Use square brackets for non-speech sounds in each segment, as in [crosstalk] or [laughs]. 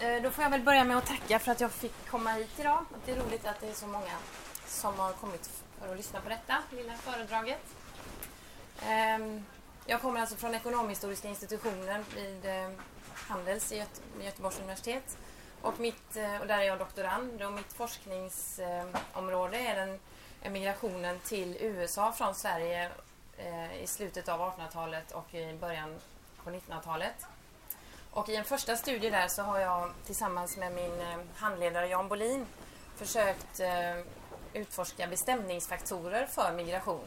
Eh, då får jag väl börja med att tacka för att jag fick komma hit idag. Det är roligt att det är så många som har kommit för att lyssna på detta lilla föredraget. Ehm, jag kommer alltså från Ekonomhistoriska institutionen vid eh, Handels i Göteborgs universitet. Och, mitt, eh, och där är jag doktorand och mitt forskningsområde är den emigrationen till USA från Sverige i slutet av 1800-talet och i början på 1900-talet. Och i en första studie där så har jag tillsammans med min eh, handledare Jan Bolin försökt eh, utforska bestämningsfaktorer för migration.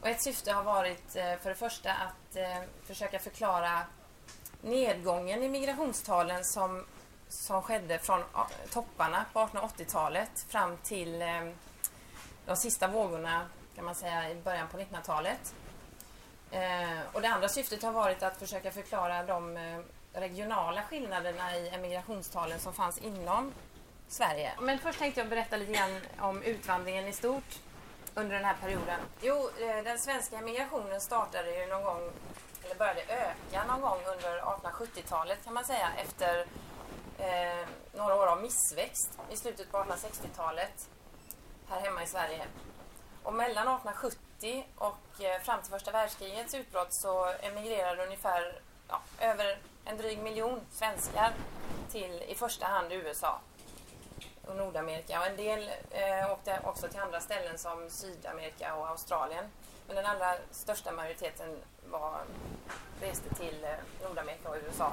Och ett syfte har varit eh, för det första att försöka förklara nedgången i migrationstalen som, som skedde från topparna på 1880-talet fram till de sista vågorna kan man säga i början på 1900-talet. och det andra syftet har varit att försöka förklara de regionala skillnaderna i emigrationstalen som fanns inom Sverige. Men först tänkte jag berätta lite grann om utvandringen i stort under den här perioden. Jo, eh, den svenska emigrationen startade ju någon gång, eller började öka någon gång under 1870-talet kan man säga efter eh, några år av missväxt i slutet på 1860-talet här hemma i Sverige. Och mellan 1870 och eh, fram till första världskrigets utbrott så emigrerade ungefär ja, över en dryg miljon svenskar till i första hand USA och Nordamerika och en del eh, åkte också till andra ställen som Sydamerika och Australien. Men den allra största majoriteten var, reste till eh, Nordamerika och USA.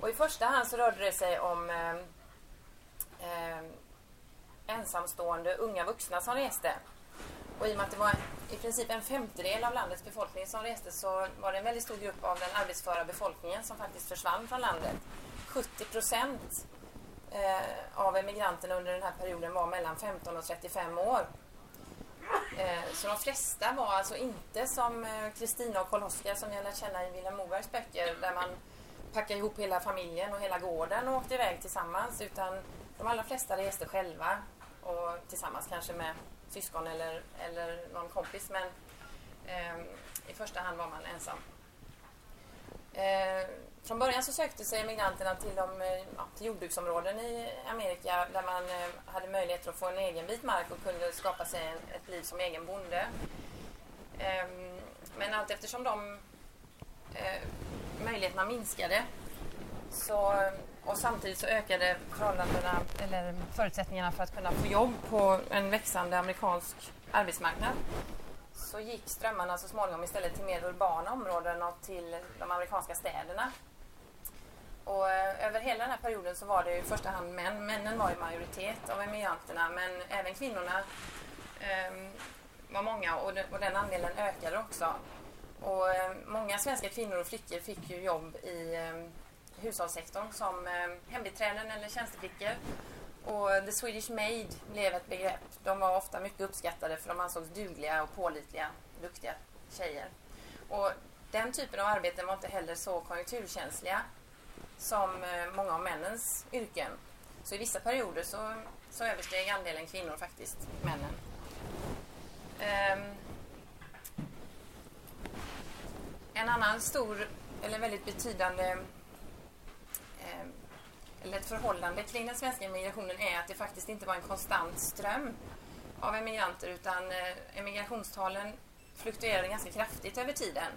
Och i första hand så rörde det sig om eh, eh, ensamstående unga vuxna som reste. Och i och med att det var i princip en femtedel av landets befolkning som reste så var det en väldigt stor grupp av den arbetsföra befolkningen som faktiskt försvann från landet. 70 procent eh, av emigranterna under den här perioden var mellan 15 och 35 år. Eh, så de flesta var alltså inte som eh, Kristina och Karl-Oskar som jag lärt känna i Vilhelm Mobergs böcker där man packade ihop hela familjen och hela gården och åkte iväg tillsammans utan de allra flesta reste själva och tillsammans kanske med syskon eller, eller någon kompis men eh, i första hand var man ensam. Eh, från början så sökte sig emigranterna till, de, eh, ja, till jordbruksområden i Amerika där man eh, hade möjlighet att få en egen bit mark och kunde skapa sig en, ett liv som egen bonde. Eh, men allt eftersom de eh, möjligheterna minskade så och samtidigt så ökade förhållandena, eller förutsättningarna för att kunna få jobb på en växande amerikansk arbetsmarknad. Så gick strömmarna så småningom istället till mer urbana områden och till de amerikanska städerna. Och eh, över hela den här perioden så var det i första hand män. Männen var i majoritet av emigranterna men även kvinnorna eh, var många och, den, och den andelen ökade också. Och eh, många svenska kvinnor och flickor fick ju jobb i eh, hushållssektorn som eh, hembiträden eller tjänsteflickor. Och The Swedish Maid blev ett begrepp. De var ofta mycket uppskattade för de ansågs dugliga och pålitliga, duktiga tjejer. Och den typen av arbeten var inte heller så konjunkturkänsliga som eh, många av männens yrken. Så i vissa perioder så, så översteg andelen kvinnor faktiskt männen. Um, en annan stor eller väldigt betydande eller ett förhållande kring den svenska emigrationen är att det faktiskt inte var en konstant ström av emigranter utan eh, emigrationstalen fluktuerade ganska kraftigt över tiden.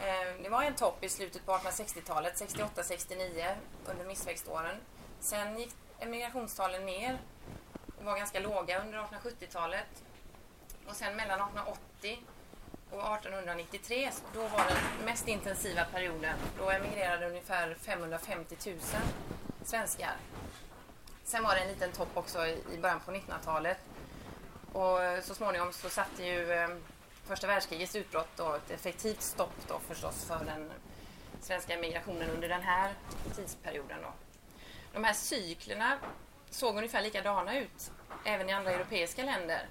Eh, det var en topp i slutet på 1860-talet, 68-69 under missväxtåren. Sen gick emigrationstalen ner och var ganska låga under 1870-talet. Och sen mellan 1880 och 1893, då var den mest intensiva perioden. Då emigrerade ungefär 550 000 svenskar. Sen var det en liten topp också i början på 1900-talet. Och så småningom så satte ju eh, första världskrigets utbrott då ett effektivt stopp då förstås för den svenska emigrationen under den här tidsperioden. Då. De här cyklerna såg ungefär likadana ut även i andra europeiska länder.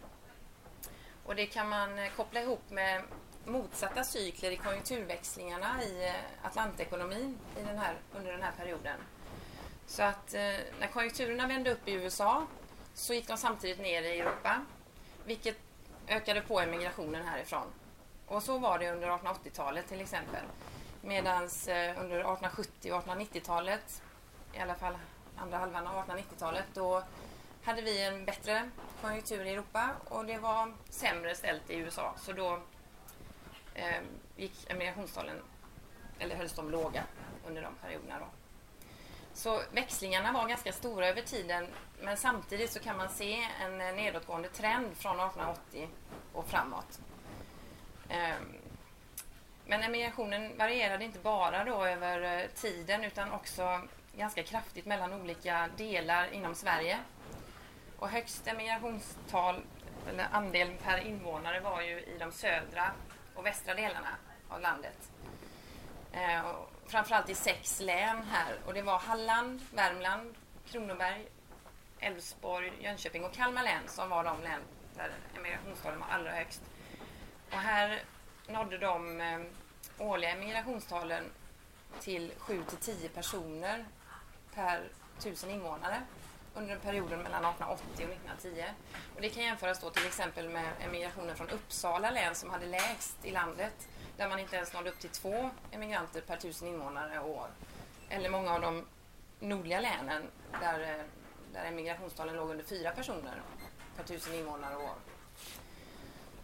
Och det kan man eh, koppla ihop med motsatta cykler i konjunkturväxlingarna i eh, Atlantekonomin i den här, under den här perioden. Så att eh, när konjunkturerna vände upp i USA så gick de samtidigt ner i Europa, vilket ökade på emigrationen härifrån. Och så var det under 1880-talet till exempel. Medan eh, under 1870 och 1890-talet i alla fall andra halvan av 1890-talet, då hade vi en bättre konjunktur i Europa och det var sämre ställt i USA. Så då eh, gick emigrationstalen, eller hölls de låga under de perioderna. Då. Så växlingarna var ganska stora över tiden men samtidigt så kan man se en nedåtgående trend från 1880 och framåt. Ehm, men emigrationen varierade inte bara då över eh, tiden utan också ganska kraftigt mellan olika delar inom Sverige. Och högst emigrationstal, eller andel per invånare, var ju i de södra och västra delarna av landet. Eh, framförallt i sex län här och det var Halland, Värmland, Kronoberg, Älvsborg, Jönköping och Kalmar län som var de län där emigrationstalen var allra högst. Och här nådde de eh, årliga emigrationstalen till 7 till 10 personer per tusen invånare under perioden mellan 1880 och 1910. Och det kan jämföras då till exempel med emigrationen från Uppsala län som hade lägst i landet där man inte ens nådde upp till två emigranter per tusen invånare och år. Eller många av de nordliga länen där, eh, där emigrationstalen låg under fyra personer per tusen invånare och år.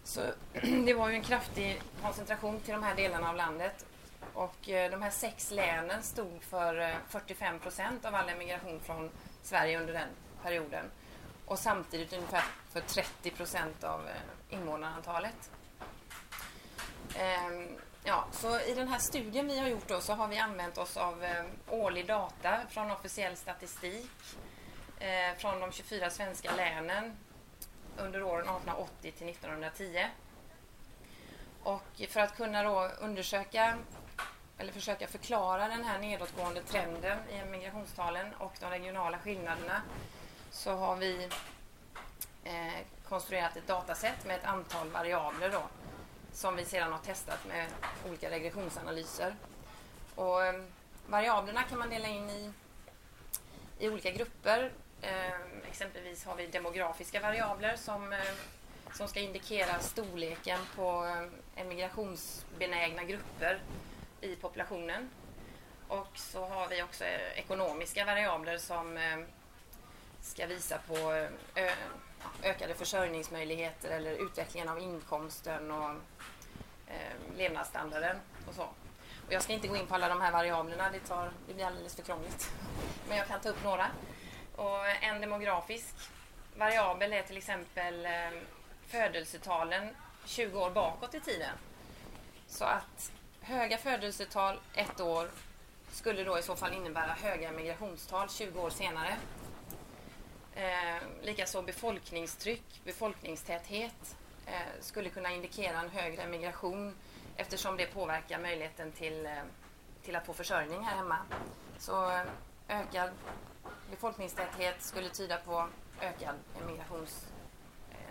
Så [clears throat] det var ju en kraftig koncentration till de här delarna av landet. Och eh, de här sex länen stod för eh, 45 procent av all emigration från Sverige under den perioden. Och samtidigt ungefär för 30 procent av eh, invånarantalet. Ehm, ja, så I den här studien vi har gjort då, så har vi använt oss av eh, årlig data från officiell statistik eh, från de 24 svenska länen under åren 1880 till 1910. Och för att kunna då undersöka eller försöka förklara den här nedåtgående trenden i migrationstalen och de regionala skillnaderna så har vi eh, konstruerat ett datasätt med ett antal variabler då, som vi sedan har testat med olika regressionsanalyser. Och, eh, variablerna kan man dela in i, i olika grupper. Eh, exempelvis har vi demografiska variabler som, eh, som ska indikera storleken på eh, emigrationsbenägna grupper i populationen. Och så har vi också eh, ekonomiska variabler som eh, ska visa på eh, ökade försörjningsmöjligheter eller utvecklingen av inkomsten och levnadsstandarden och så. Och jag ska inte gå in på alla de här variablerna, det, tar, det blir alldeles för krångligt. [laughs] Men jag kan ta upp några. Och en demografisk variabel är till exempel födelsetalen 20 år bakåt i tiden. Så att höga födelsetal ett år skulle då i så fall innebära höga migrationstal 20 år senare. Eh, likaså befolkningstryck, befolkningstäthet eh, skulle kunna indikera en högre migration eftersom det påverkar möjligheten till, eh, till att få försörjning här hemma. Så eh, ökad befolkningstäthet skulle tyda på ökad emigrations,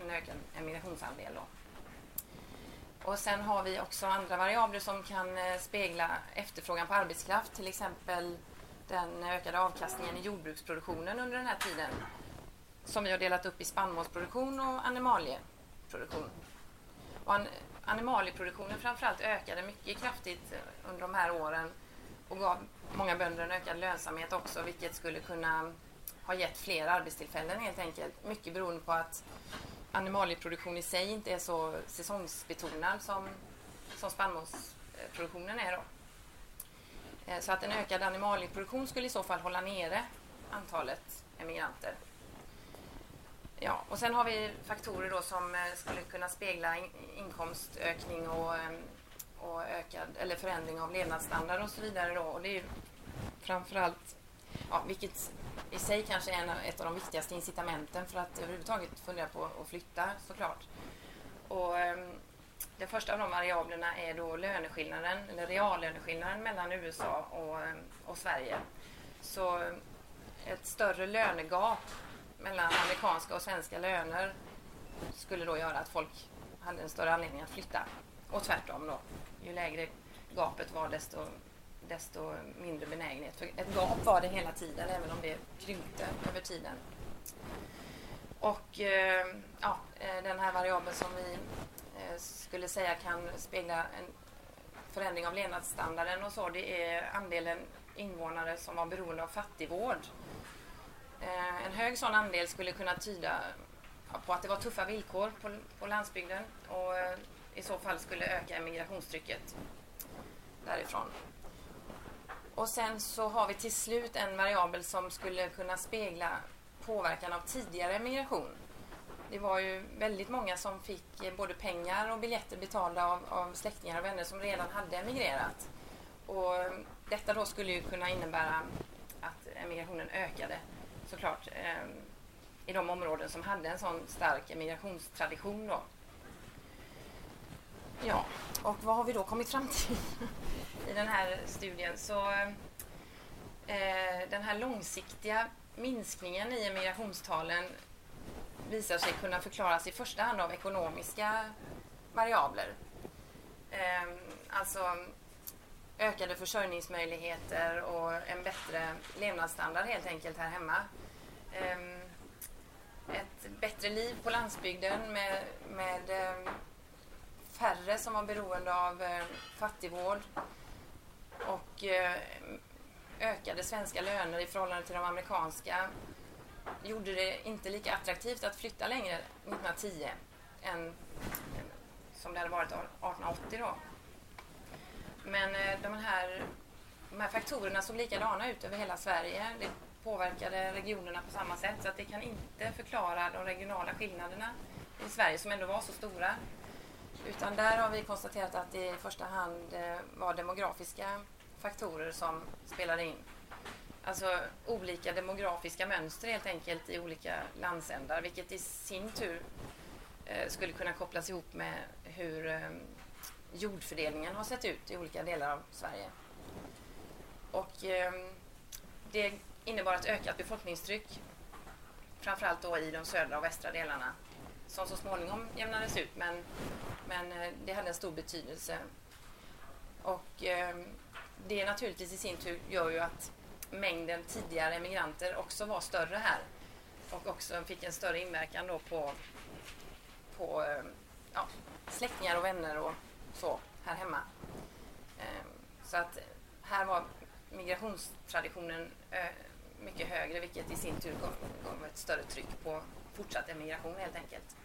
en ökad emigrationsandel. Då. Och sen har vi också andra variabler som kan eh, spegla efterfrågan på arbetskraft, till exempel den ökade avkastningen i jordbruksproduktionen under den här tiden som vi har delat upp i spannmålsproduktion och animalieproduktion. Och an animalieproduktionen framförallt ökade mycket kraftigt eh, under de här åren och gav många bönder en ökad lönsamhet också vilket skulle kunna ha gett fler arbetstillfällen helt enkelt. Mycket beroende på att animalieproduktion i sig inte är så säsongsbetonad som, som spannmålsproduktionen är. Då. Eh, så att en ökad animalieproduktion skulle i så fall hålla nere antalet emigranter. Ja, och sen har vi faktorer då som eh, skulle kunna spegla inkomstökning och, ehm, och ökad, eller förändring av levnadsstandard och så vidare. Då. Och det är ju framförallt, ja, vilket i sig kanske är en, ett av de viktigaste incitamenten för att överhuvudtaget fundera på att flytta såklart. Och, um, den första av de variablerna är då löneskillnaden, eller reallöneskillnaden mellan USA och, ehm, och Sverige. Så ehm, ett större lönegap mellan amerikanska och svenska löner skulle då göra att folk hade en större anledning att flytta. Och tvärtom då. Ju lägre gapet var desto, desto mindre benägenhet. För ett gap var det hela tiden även om det krympte över tiden. Och eh, ja, eh, den här variabeln som vi eh, skulle säga kan spegla en förändring av levnadsstandarden och så, det är andelen invånare som var beroende av fattigvård. Eh, en hög sån andel skulle kunna tyda på att det var tuffa villkor på, på landsbygden och eh, i så fall skulle öka emigrationstrycket därifrån. Och sen så har vi till slut en variabel som skulle kunna spegla påverkan av tidigare migration. Det var ju väldigt många som fick eh, både pengar och biljetter betalda av, av släktingar och vänner som redan hade emigrerat. Och detta då skulle ju kunna innebära att emigrationen ökade såklart eh, i de områden som hade en sån stark emigrationstradition då. Ja, och vad har vi då kommit fram till [laughs] i den här studien? Så eh, den här långsiktiga minskningen i emigrationstalen visar sig kunna förklaras i första hand av ekonomiska variabler. Eh, alltså ökade försörjningsmöjligheter och en bättre levnadsstandard helt enkelt här hemma. Eh, ett bättre liv på landsbygden med, med eh, färre som var beroende av eh, fattigvård och eh, ökade svenska löner i förhållande till de amerikanska gjorde det inte lika attraktivt att flytta längre 1910 än som det hade varit 1880 då. Men eh, de här, de här faktorerna såg likadana ut över hela Sverige. Det påverkade regionerna på samma sätt så att det kan inte förklara de regionala skillnaderna i Sverige som ändå var så stora. Utan där har vi konstaterat att det i första hand eh, var demografiska faktorer som spelade in. Alltså olika demografiska mönster helt enkelt i olika landsändar vilket i sin tur eh, skulle kunna kopplas ihop med hur eh, jordfördelningen har sett ut i olika delar av Sverige. Och det innebar ett ökat befolkningstryck framförallt då i de södra och västra delarna som så småningom jämnades ut men, men eh, det hade en stor betydelse. Och eh, det naturligtvis i sin tur gör ju att mängden tidigare emigranter också var större här och också fick en större inverkan då på, på ehm, ja, släktingar och vänner och så här hemma. Ehm, så att här var migrationstraditionen eh, mycket högre vilket i sin tur gav, gav ett större tryck på fortsatt emigration helt enkelt.